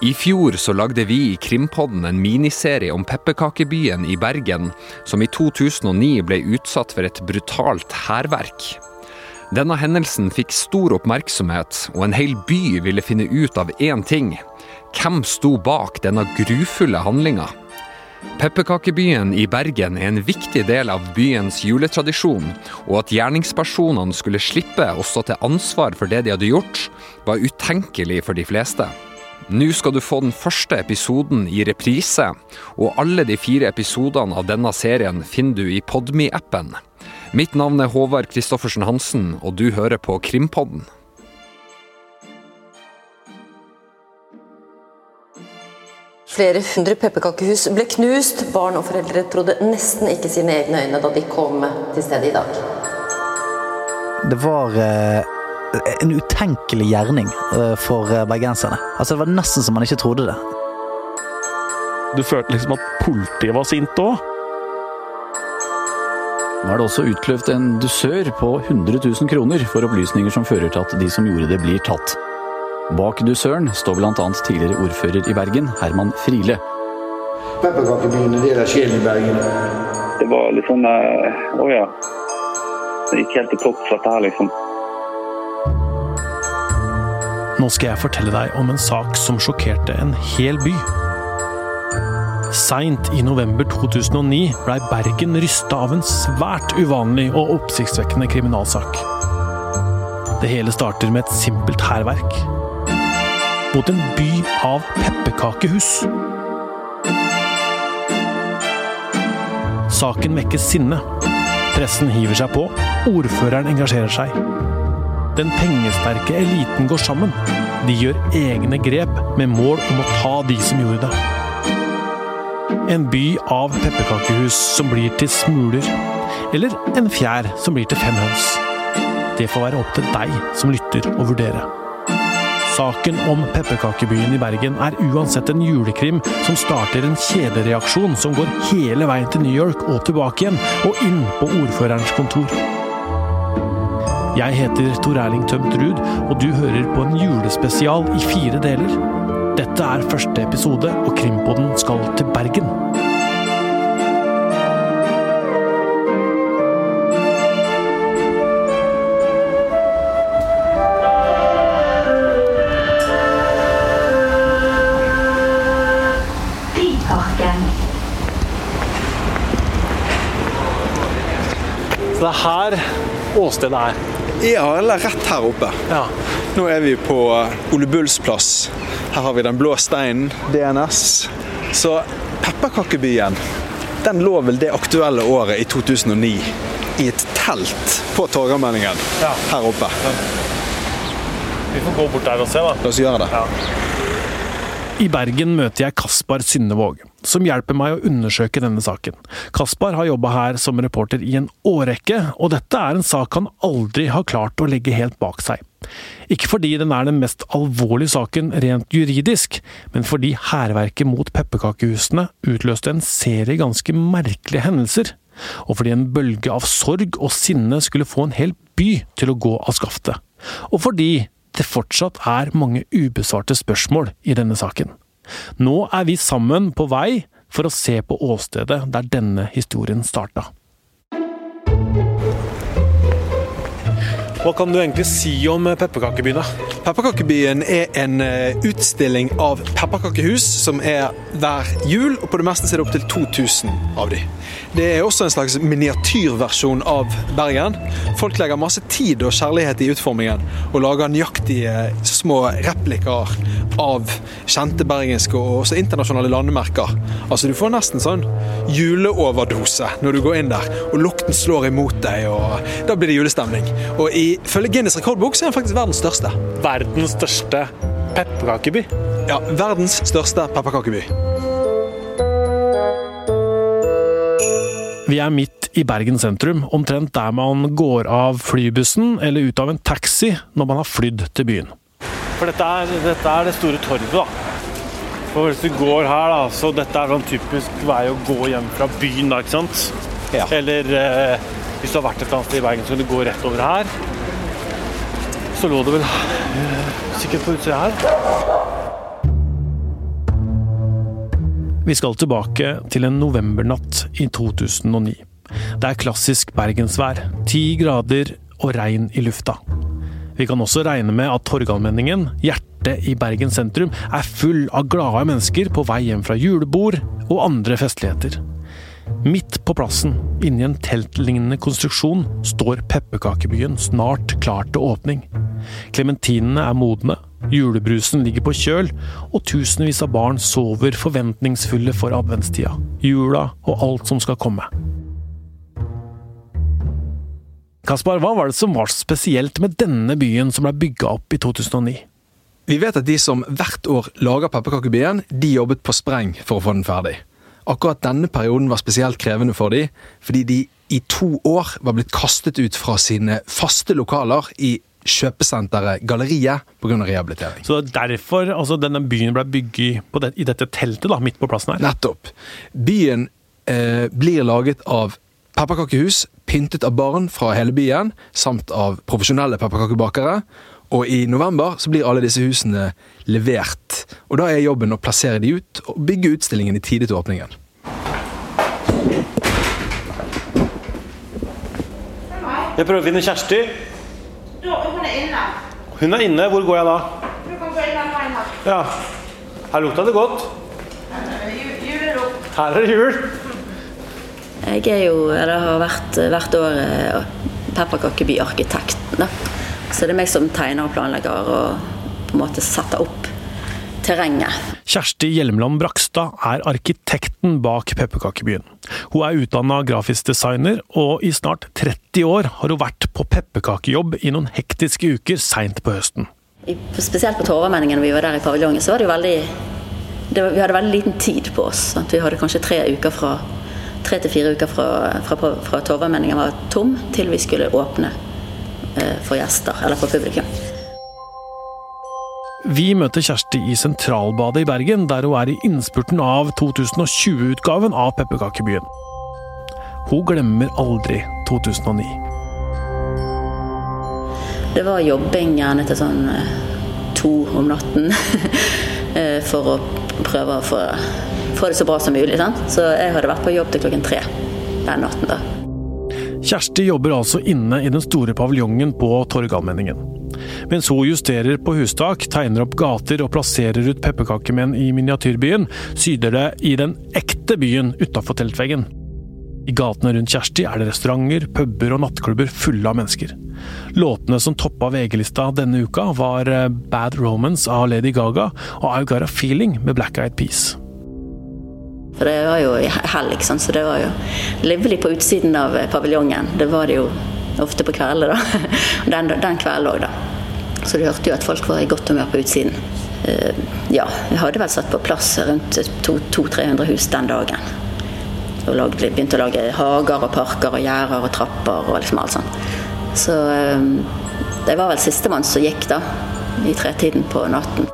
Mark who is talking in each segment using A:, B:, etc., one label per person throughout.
A: I fjor så lagde vi i Krimpodden en miniserie om pepperkakebyen i Bergen, som i 2009 ble utsatt for et brutalt hærverk. Denne hendelsen fikk stor oppmerksomhet, og en hel by ville finne ut av én ting. Hvem sto bak denne grufulle handlinga? Pepperkakebyen i Bergen er en viktig del av byens juletradisjon, og at gjerningspersonene skulle slippe å stå til ansvar for det de hadde gjort, var utenkelig for de fleste. Nå skal du få den første episoden i reprise, og alle de fire episodene av denne serien finner du i Podme-appen. Mitt navn er Håvard Christoffersen Hansen, og du hører på Krimpodden.
B: Flere hundre pepperkakehus ble knust. Barn og foreldre trodde nesten ikke sine egne øyne da de kom til stedet i dag.
C: Det var eh, en utenkelig gjerning eh, for eh, bergenserne. Altså, det var nesten som man ikke trodde det.
D: Du følte liksom at politiet var sint òg?
E: Nå er det også utløpt en dusør på 100 000 kroner for opplysninger som fører til at de som gjorde det, blir tatt. Bak dusøren står bl.a. tidligere ordfører i Bergen, Herman Friele.
F: Pepperkakebyen er del av sjelen i Bergen.
G: Det var litt sånn Å Å ja. Det gikk helt til topps, dette her, liksom.
D: Nå skal jeg fortelle deg om en sak som sjokkerte en hel by. Seint i november 2009 blei Bergen rysta av en svært uvanlig og oppsiktsvekkende kriminalsak. Det hele starter med et simpelt hærverk. Mot en by av pepperkakehus. Saken vekker sinne. Pressen hiver seg på. Ordføreren engasjerer seg. Den pengesterke eliten går sammen. De gjør egne grep med mål om å ta de som gjorde det. En by av pepperkakehus som blir til smuler. Eller en fjær som blir til fem høns. Det får være opp til deg som lytter å vurdere. Saken om pepperkakebyen i Bergen er uansett en julekrim som starter en kjedereaksjon som går hele veien til New York og tilbake igjen, og inn på ordførerens kontor. Jeg heter Tor Erling Tømt Ruud, og du hører på en julespesial i fire deler. Dette er første episode, og Krimpodden skal til Bergen. Så det er her åstedet er.
H: Ja, eller rett her oppe.
D: Ja.
H: Nå er vi på Ole Bulls plass. Her har vi Den blå steinen, DNS. Så Pepperkakebyen den lå vel det aktuelle året i 2009 i et telt på Torgallmenningen
D: Ja.
H: her oppe.
D: Vi får gå bort der og se, da.
H: La oss gjøre det.
D: I Bergen møter jeg Kaspar Synnevåg, som hjelper meg å undersøke denne saken. Kaspar har jobba her som reporter i en årrekke, og dette er en sak han aldri har klart å legge helt bak seg. Ikke fordi den er den mest alvorlige saken rent juridisk, men fordi hærverket mot pepperkakehusene utløste en serie ganske merkelige hendelser, og fordi en bølge av sorg og sinne skulle få en hel by til å gå av skaftet, og fordi det fortsatt er mange ubesvarte spørsmål i denne saken. Nå er vi sammen på vei for å se på åstedet der denne historien starta. Hva kan du egentlig si om pepperkakebyen?
H: Pepperkakebyen er en eh, utstilling av pepperkakehus som er hver jul, og på det meste er det opptil 2000 av de. Det er også en slags miniatyrversjon av Bergen. Folk legger masse tid og kjærlighet i utformingen, og lager nøyaktige små replikker av kjente bergenske og også internasjonale landemerker. Altså Du får nesten sånn juleoverdose når du går inn der, og lukten slår imot deg, og da blir det julestemning. Og ifølge Guinness rekordbok så er den faktisk verdens største.
D: Verdens største pepperkakeby.
H: Ja, verdens største pepperkakeby.
D: Vi er midt i Bergen sentrum, omtrent der man går av flybussen eller ut av en taxi når man har flydd til byen. For dette er, dette er det store torvet, da. For hvis du går her, da, så dette er sånn typisk vei å gå hjem fra byen, da, ikke sant?
H: Ja.
D: Eller eh, hvis du har vært et eller annet sted i Bergen, så kan du gå rett over her. Så lå det vel eh, sikkert på utsida her. Vi skal tilbake til en novembernatt i 2009. Det er klassisk bergensvær. Ti grader og regn i lufta. Vi kan også regne med at Torgallmenningen, hjertet i Bergen sentrum, er full av glade mennesker på vei hjem fra julebord og andre festligheter. Midt på plassen, inni en teltlignende konstruksjon, står pepperkakebyen snart klar til åpning. Klementinene er modne, julebrusen ligger på kjøl, og tusenvis av barn sover forventningsfulle for adventstida, jula og alt som skal komme. Kaspar, hva var det som var spesielt med denne byen som ble bygga opp i 2009?
H: Vi vet at de som hvert år lager pepperkakebyen, de jobbet på spreng for å få den ferdig. Akkurat denne perioden var spesielt krevende for dem, fordi de i to år var blitt kastet ut fra sine faste lokaler i kjøpesenteret Galleriet pga. rehabilitering.
D: Så det er derfor altså, denne byen ble bygget det, i dette teltet da, midt på plassen her?
H: Nettopp. Byen eh, blir laget av pepperkakehus pyntet av barn fra hele byen, samt av profesjonelle pepperkakebakere. Og i november så blir alle disse husene levert. Og da er jobben å plassere de ut og bygge utstillingen i tide til åpningen.
I: Jeg prøver å finne Kjersti.
J: Hun er inne.
I: Hun er inne. Hvor går jeg da?
J: Du kan gå inn den veien her.
I: Ja. Her lukta det godt.
J: Ju- Julelukt.
I: Her er det jul.
K: Jeg er jo, eller har vært hvert år eh, pepperkakebyarkitekten. Så det er meg som tegner og planlegger og på en måte setter opp terrenget.
D: Kjersti Hjelmeland Brakstad er arkitekten bak pepperkakebyen. Hun er utdanna grafisk designer, og i snart 30 år har hun vært på pepperkakejobb i noen hektiske uker seint på høsten.
K: I, spesielt på Torvamenningen vi var der i paviljongen, så var det jo veldig det Vi hadde veldig liten tid på oss. Sant? Vi hadde kanskje tre uker fra tre til fire uker fra, fra, fra Torvamenningen var tom, til vi skulle åpne eh, for gjester, eller for publikum.
D: Vi møter Kjersti i Sentralbadet i Bergen, der hun er i innspurten av 2020-utgaven av Pepperkakebyen. Hun glemmer aldri 2009.
K: Det var jobbing gjerne til sånn eh, to om natten eh, for å prøve å få, få det så bra som mulig. Sant? Så jeg hadde vært på jobb til klokken tre den natten. da.
D: Kjersti jobber altså inne i den store paviljongen på Torgallmenningen. Mens hun justerer på hustak, tegner opp gater og plasserer ut pepperkakemenn i miniatyrbyen, syder det i den ekte byen utafor teltveggen. I gatene rundt Kjersti er det restauranter, puber og nattklubber fulle av mennesker. Låtene som toppa VG-lista denne uka, var eh, Bad Romance av Lady Gaga og I've Got A Feeling med Black Eyed Peas.
K: For det var jo helg, så det var jo livlig på utsiden av eh, paviljongen. Det var det jo ofte på kveldene, da. Den, den kvelden òg, da. Så du hørte jo at folk var i godt humør på utsiden. Eh, Ja, vi hadde vel satt på plass rundt 200-300 hus den dagen. Og lag- begynte å lage hager og parker og gjerder og trapper og liksom alt sånt. Så eh, det var vel sistemann som gikk, da. I tretiden på natten.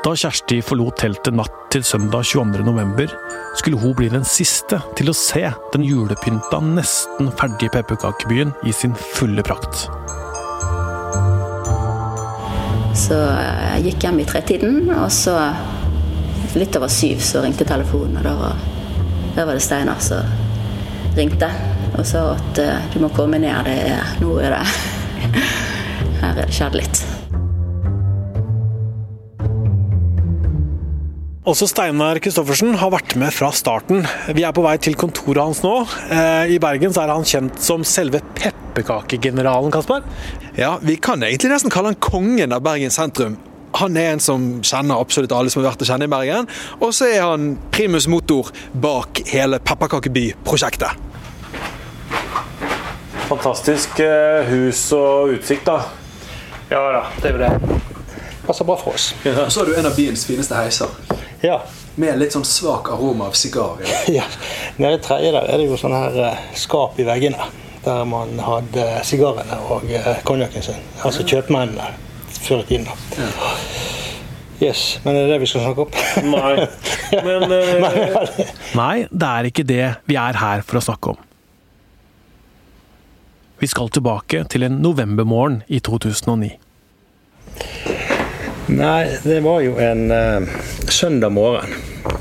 D: Da Kjersti forlot teltet natt til søndag 22.11, skulle hun bli den siste til å se den julepynta, nesten ferdige pepperkakebyen i sin fulle prakt.
K: Så eh, jeg gikk hjem i tretiden, og så litt over syv så ringte telefonen, og da var, da var det Steinar som ringte og sa at eh, du må komme ned, det er, nå er det Her er det skjedd litt.
D: Også Steinar Kristoffersen har vært med fra starten. Vi er på vei til kontoret hans nå. Eh, I Bergen så er han kjent som selve pepperkakegeneralen, Kasper.
H: Ja, Vi kan egentlig nesten kalle han kongen av Bergen sentrum. Han er en som kjenner absolutt alle som har vært å kjenne i Bergen. Og så er han primus motor bak hele Pepperkakeby-prosjektet.
I: Fantastisk eh, hus og utsikt, da.
L: Ja da, det er jo det. Passer bra for oss.
H: Og så har du en av byens fineste heiser.
L: Ja.
H: Med litt sånn svak aroma av sigar.
L: ja. Nede i tredje der er det jo sånne her eh, skap i veggene. Der man hadde sigarene og eh, konjakken sin. Altså kjøpmennene før i tiden. da. Yes, Men er det det vi skal snakke om?
I: Nei. Men uh...
D: Nei, det er ikke det vi er her for å snakke om. Vi skal tilbake til en novembermorgen i 2009.
L: Nei, det var jo en, søndag morgen.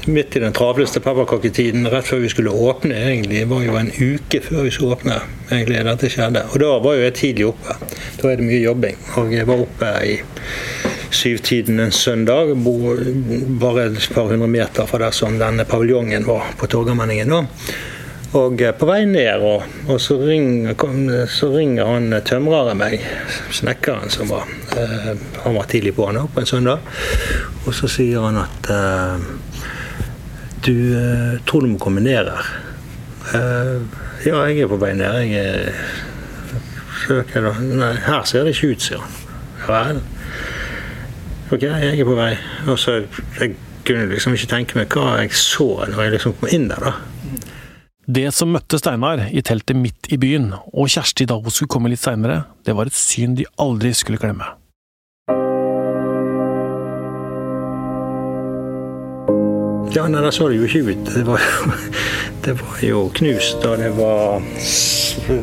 L: Midt i den travleste pepperkaketiden, rett før vi skulle åpne. egentlig, var jo en uke før vi skulle åpne egentlig dette skjedde. Og da var jo jeg tidlig oppe. Da er det mye jobbing. Og jeg var oppe i syvtiden en søndag, bare et par hundre meter fra der som denne paviljongen var på Torgallmenningen. Og på vei ned, og, og så, ringer, så, ringer, han tømreren meg, snekkeren som var eh, Han var tidlig på henne på en søndag. Og så sier han at eh, Du eh, tror du må komme ned her? Eh, ja, jeg er på vei ned. Jeg søker da. Nei, her ser det ikke ut, sier han. Vel. Ok, jeg er på vei. Og så Jeg kunne liksom ikke tenke meg hva jeg så når jeg liksom kom inn der, da.
D: Det som møtte Steinar i teltet midt i byen, og Kjersti da hun skulle komme litt seinere, det var et syn de aldri skulle glemme.
L: Ja, nei, det så det jo ikke ut. Det var, det var jo knust, og det var,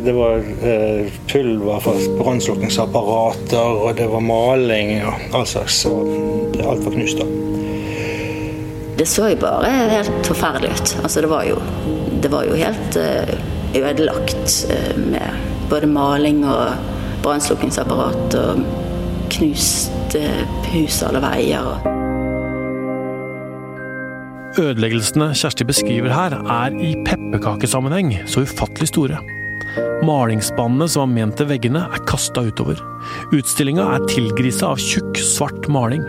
L: det var eh, pulver fra brannslukningsapparater, og det var maling og all slags. Og alt var knust, da.
K: Det så jo bare helt forferdelig ut. Altså, det var jo, det var jo helt uh, ødelagt uh, med både maling og brannslukkingsapparat og knuste hus alle veier.
D: Ødeleggelsene Kjersti beskriver her, er i pepperkakesammenheng så ufattelig store. Malingsspannene som var ment til veggene, er kasta utover. Utstillinga er tilgrisa av tjukk, svart maling.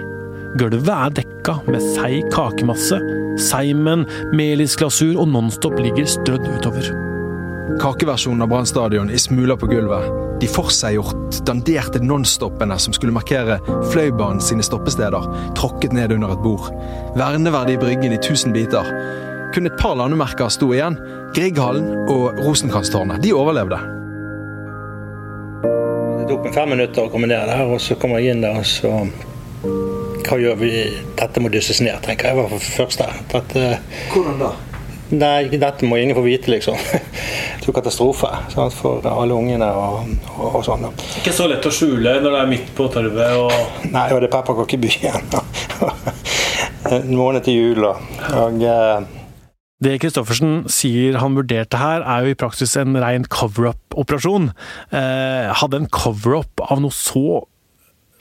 D: Gulvet er dekka med seig kakemasse. Seimen, melisglasur og Nonstop ligger strødd utover.
H: Kakeversjonen av Brann stadion i smuler på gulvet. De forseggjort, danderte nonstoppene som skulle markere Fløibanen sine stoppesteder, tråkket ned under et bord. Verneverdig bryggen i tusen biter. Kun et par landemerker sto igjen. Grieghallen og Rosenkrantztårnet. De overlevde.
L: Det tok meg fem minutter å komme ned der, og så kommer jeg inn der, og så Hva gjør vi? Dette må dysses ned, tenker jeg var for første. Dette,
H: Hvordan da?
L: Nei, dette må ingen få vite, liksom. Det er katastrofe sant, for alle ungene og, og, og sånn.
I: Ikke så lett å skjule når det er midt på torvet og
L: Nei, og det er pepperkakebyen. en måned til jul og, og eh,
D: Det Christoffersen sier han vurderte her, er jo i praksis en rein cover-up-operasjon. Eh, hadde en cover-up av noe så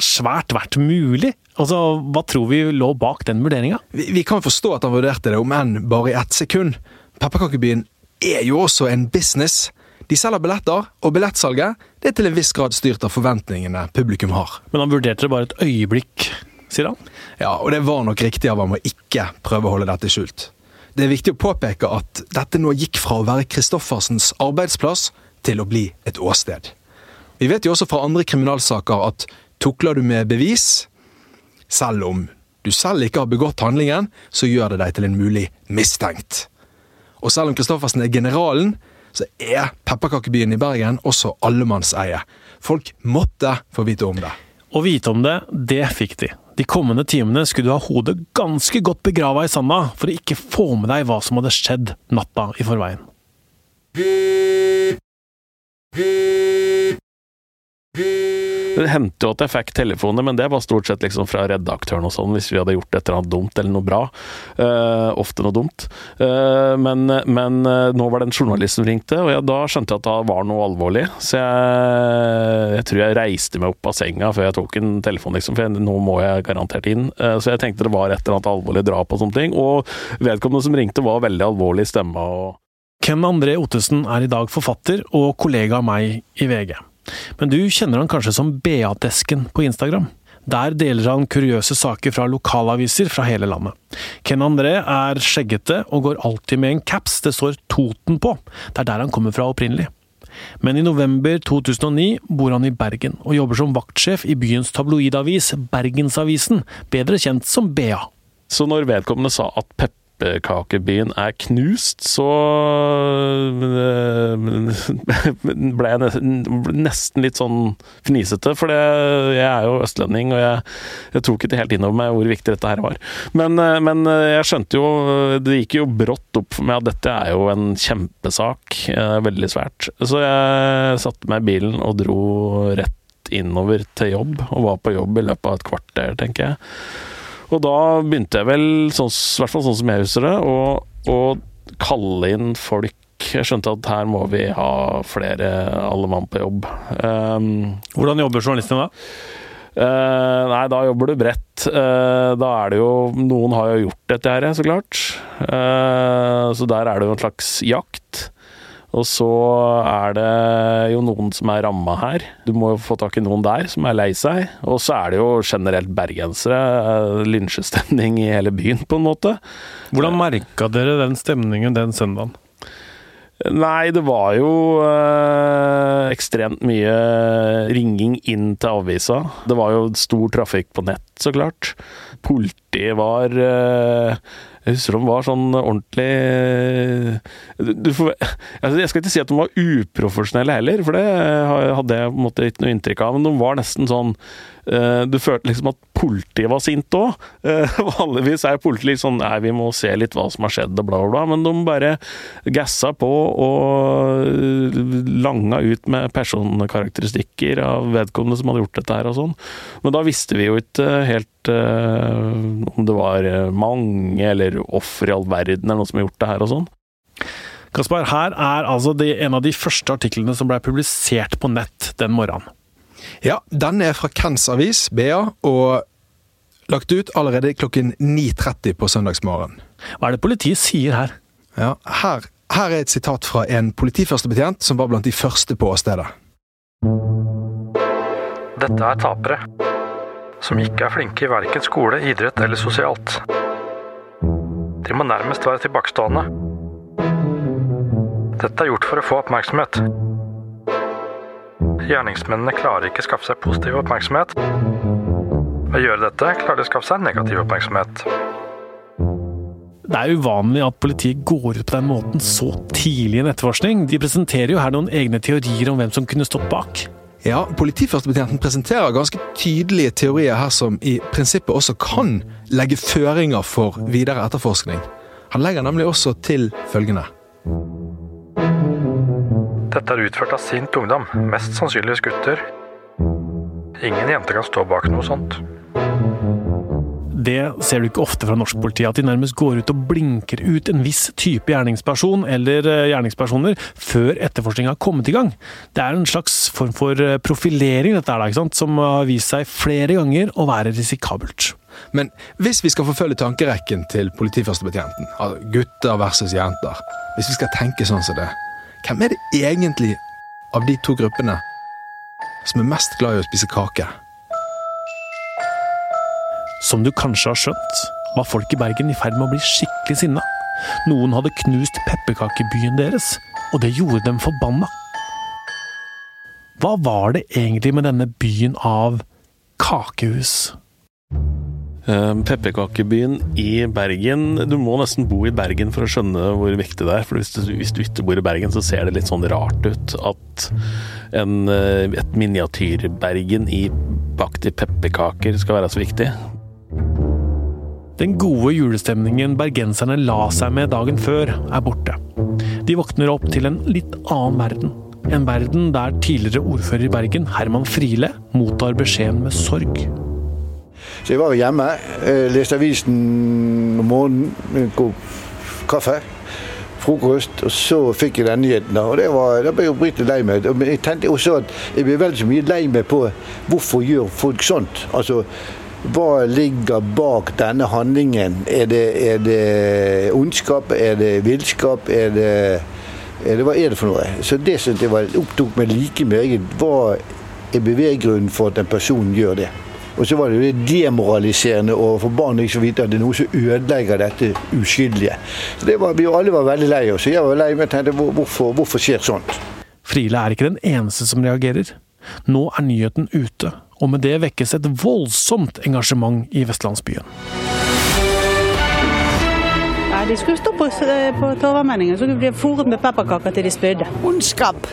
D: svært vært mulig? Altså, Hva tror vi lå bak den vurderinga?
H: Vi, vi kan forstå at han vurderte det, om enn bare i ett sekund. Pepperkakebyen er jo også en business. De selger billetter, og billettsalget det er til en viss grad styrt av forventningene publikum har.
D: Men han vurderte det bare et øyeblikk, sier han?
H: Ja, og det var nok riktig av ham å ikke prøve å holde dette skjult. Det er viktig å påpeke at dette nå gikk fra å være Christoffersens arbeidsplass til å bli et åsted. Vi vet jo også fra andre kriminalsaker at tukler du med bevis, selv om du selv ikke har begått handlingen, så gjør det deg til en mulig mistenkt. Og selv om Christoffersen er generalen, så er pepperkakebyen i Bergen også allemannseie. Folk måtte få vite om det.
D: Å vite om det, det fikk de. De kommende timene skulle du ha hodet ganske godt begrava i sanda for å ikke få med deg hva som hadde skjedd natta i forveien.
M: Det hendte jo at jeg fikk telefoner, men det var stort sett liksom fra redaktøren og sånn, hvis vi hadde gjort et eller annet dumt eller noe bra. Uh, ofte noe dumt. Uh, men, men uh, nå var det en journalist som ringte, og jeg, da skjønte jeg at det var noe alvorlig. Så jeg, jeg, tror jeg reiste meg opp av senga før jeg tok en telefon, liksom, for jeg, nå må jeg garantert inn. så jeg tenkte det var et eller annet alvorlig drap og sånne ting. Og vedkommende som ringte, var veldig alvorlig i stemma.
D: Ken André Ottesen er i dag forfatter og kollega av meg i VG. Men du kjenner han kanskje som BA-desken på Instagram? Der deler han kuriøse saker fra lokalaviser fra hele landet. Ken André er skjeggete og går alltid med en caps det står Toten på. Det er der han kommer fra opprinnelig. Men i november 2009 bor han i Bergen, og jobber som vaktsjef i byens tabloidavis Bergensavisen, bedre kjent som BA.
M: Så når vedkommende sa at Pepp pepperkakebyen er knust, så ble jeg nesten litt sånn fnisete. For jeg er jo østlending, og jeg, jeg tok ikke helt innover meg hvor viktig dette her var. Men, men, jeg skjønte jo Det gikk jo brått opp for meg at dette er jo en kjempesak. Veldig svært. Så jeg satte meg i bilen og dro rett innover til jobb, og var på jobb i løpet av et kvarter, tenker jeg. Og da begynte jeg vel, sånn, i hvert fall sånn som jeg husker det, å, å kalle inn folk. Jeg skjønte at her må vi ha flere alle mann på jobb. Um,
D: Hvordan jobber journalistene da?
M: Uh, nei, da jobber du bredt. Uh, da er det jo Noen har jo gjort dette her, så klart. Uh, så der er det jo en slags jakt. Og så er det jo noen som er ramma her. Du må jo få tak i noen der som er lei seg. Og så er det jo generelt bergensere. Lynsjestemning i hele byen, på en måte.
D: Hvordan merka dere den stemningen den søndagen?
M: Nei, det var jo øh, ekstremt mye ringing inn til avisa. Det var jo stor trafikk på nett, så klart. Politiet var øh, jeg husker de var sånn ordentlig får, altså Jeg skal ikke si at de var uprofesjonelle heller, for det hadde jeg på en måte ikke noe inntrykk av. Men de var nesten sånn eh, Du følte liksom at politiet var sint òg. Eh, vanligvis er politiet litt sånn Nei, vi må se litt hva som har skjedd, og bla, bla, bla. Men de bare gassa på og langa ut med personkarakteristikker av vedkommende som hadde gjort dette her og sånn. Men da visste vi jo ikke helt om det var mange eller ofre i all verden eller noen som har gjort det her og sånn.
D: Kaspar, her er altså det, en av de første artiklene som ble publisert på nett den morgenen.
H: Ja, den er fra Kens Avis, BA, og lagt ut allerede klokken 9.30 på søndagsmorgen.
D: Hva er det politiet sier her?
H: Ja, her, her er et sitat fra en politiførstebetjent som var blant de første på åstedet.
N: Dette er tapere. Som ikke er flinke i verken skole, idrett eller sosialt. De må nærmest være tilbakestående. Dette er gjort for å få oppmerksomhet. Gjerningsmennene klarer ikke å skaffe seg positiv oppmerksomhet. Ved å gjøre dette klarer de å skaffe seg negativ oppmerksomhet.
D: Det er uvanlig at politiet går ut på den måten så tidlig i en etterforskning. De presenterer jo her noen egne teorier om hvem som kunne stått bak.
H: Ja, Politiførstebetjenten presenterer ganske tydelige teorier her som i prinsippet også kan legge føringer for videre etterforskning. Han legger nemlig også til følgende.
N: Dette er utført av sint ungdom, mest sannsynligvis gutter. Ingen jenter kan stå bak noe sånt.
D: Det ser du ikke ofte fra norsk politi, at de nærmest går ut og blinker ut en viss type gjerningsperson eller eh, gjerningspersoner før etterforskninga har kommet i gang. Det er en slags form for eh, profilering, dette er sant, som har vist seg flere ganger å være risikabelt.
H: Men hvis vi skal forfølge tankerekken til politiførstebetjenten, altså gutter versus jenter, hvis vi skal tenke sånn som det, hvem er det egentlig av de to gruppene som er mest glad i å spise kake?
D: Som du kanskje har skjønt, var folk i Bergen i ferd med å bli skikkelig sinna. Noen hadde knust pepperkakebyen deres, og det gjorde dem forbanna. Hva var det egentlig med denne byen av kakehus?
M: Uh, Pepperkakebyen i Bergen Du må nesten bo i Bergen for å skjønne hvor viktig det er. For hvis du, hvis du ikke bor i Bergen, så ser det litt sånn rart ut at en, uh, et miniatyr-Bergen i bakt i pepperkaker skal være så viktig.
D: Den gode julestemningen bergenserne la seg med dagen før, er borte. De våkner opp til en litt annen verden. En verden der tidligere ordfører i Bergen, Herman Friele, mottar beskjeden med sorg.
F: Så jeg var hjemme, eh, leste avisen om morgenen, god kaffe, frokost, og så fikk jeg den nyheten. og det var, Da ble jeg oppriktig lei meg. Jeg tenkte også at jeg ble veldig mye lei meg på hvorfor gjør folk sånt. Altså, hva ligger bak denne handlingen? Er det, er det ondskap? Er det villskap? Er det, er det, hva er det for noe? Så det syntes jeg var, opptok meg like meget. Hva er beveggrunnen for at en person gjør det? Og så var det jo det demoraliserende overfor barn ikke å vite at det er noe som ødelegger dette uskyldige. Så det var, Vi alle var veldig lei oss. Jeg var lei meg og tenkte hvorfor, hvorfor skjer sånt?
D: Friele er ikke den eneste som reagerer. Nå er nyheten ute, og med det vekkes et voldsomt engasjement i vestlandsbyen.
O: Ja, de skulle stå på, på Torvaldmenningen, så de ble fôret med pepperkaker til de spydde.
P: Ondskap.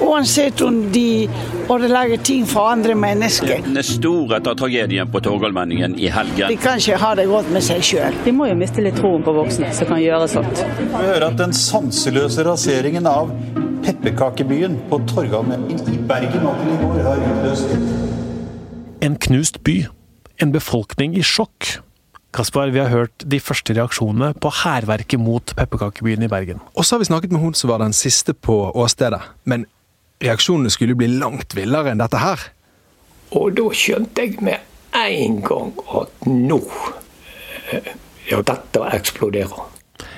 P: Uansett om de ødelegger ting for andre mennesker.
Q: Den store tragedien på Torgallmenningen i helgen.
P: De kan ikke ha det godt med seg sjøl.
O: De må jo miste litt troen på voksne som kan gjøre sånt.
R: Vi hører at den sanseløse raseringen av pepperkakebyen på Torgallmenningen i Bergen i går har utløst
D: En knust by. En befolkning i sjokk. Kaspar, vi har hørt de første reaksjonene på hærverket mot pepperkakebyen i Bergen.
H: Og så har vi snakket med hun som var den siste på åstedet. Men reaksjonene skulle bli langt villere enn dette her.
S: Og da skjønte jeg med en gang at nå eh, Ja, dette eksploderer.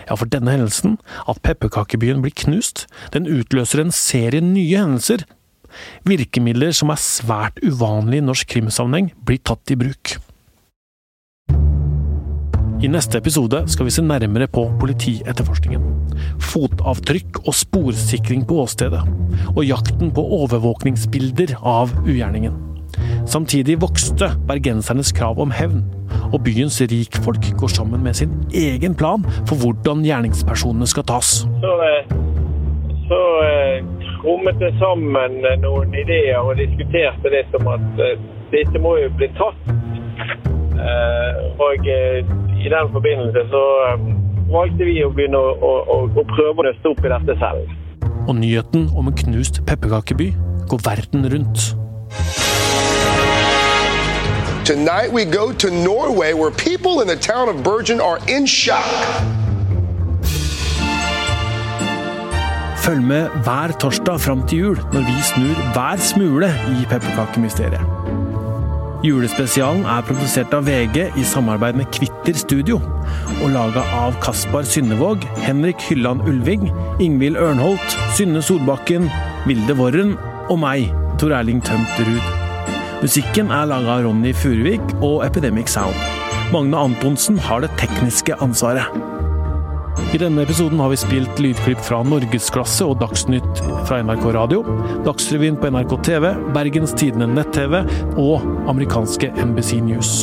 D: Ja, for denne hendelsen, at pepperkakebyen blir knust, den utløser en serie nye hendelser. Virkemidler som er svært uvanlige i norsk krimsammenheng, blir tatt i bruk. I neste episode skal vi se nærmere på politietterforskningen. Fotavtrykk og sporsikring på åstedet. Og jakten på overvåkningsbilder av ugjerningen. Samtidig vokste bergensernes krav om hevn, og byens rikfolk går sammen med sin egen plan for hvordan gjerningspersonene skal tas.
T: Så, eh, så eh, trommet det sammen noen ideer og diskuterte det som at eh, dette må jo bli tatt. Og i den forbindelse så valgte vi å begynne å, å, å prøve å nøste opp i dette selv.
D: Og nyheten om en knust pepperkakeby går verden rundt.
U: Tonight we go to Norway, where people in the town of Bergen are in shock.
D: Følg med hver torsdag fram til jul, når vi snur hver smule i pepperkakemysteriet. Julespesialen er produsert av VG i samarbeid med Kvitter Studio, og laga av Kaspar Synnevåg, Henrik Hylland Ulving, Ingvild Ørnholt, Synne Solbakken, Vilde Worren og meg, Tor Erling Tømt Ruud. Musikken er laga av Ronny Furuvik og Epidemic Sound. Magne Antonsen har det tekniske ansvaret. I denne episoden har vi spilt lydklipp fra Norgesklasse og Dagsnytt fra NRK Radio, Dagsrevyen på NRK TV, Bergens Tidende nett-TV og amerikanske NBC News.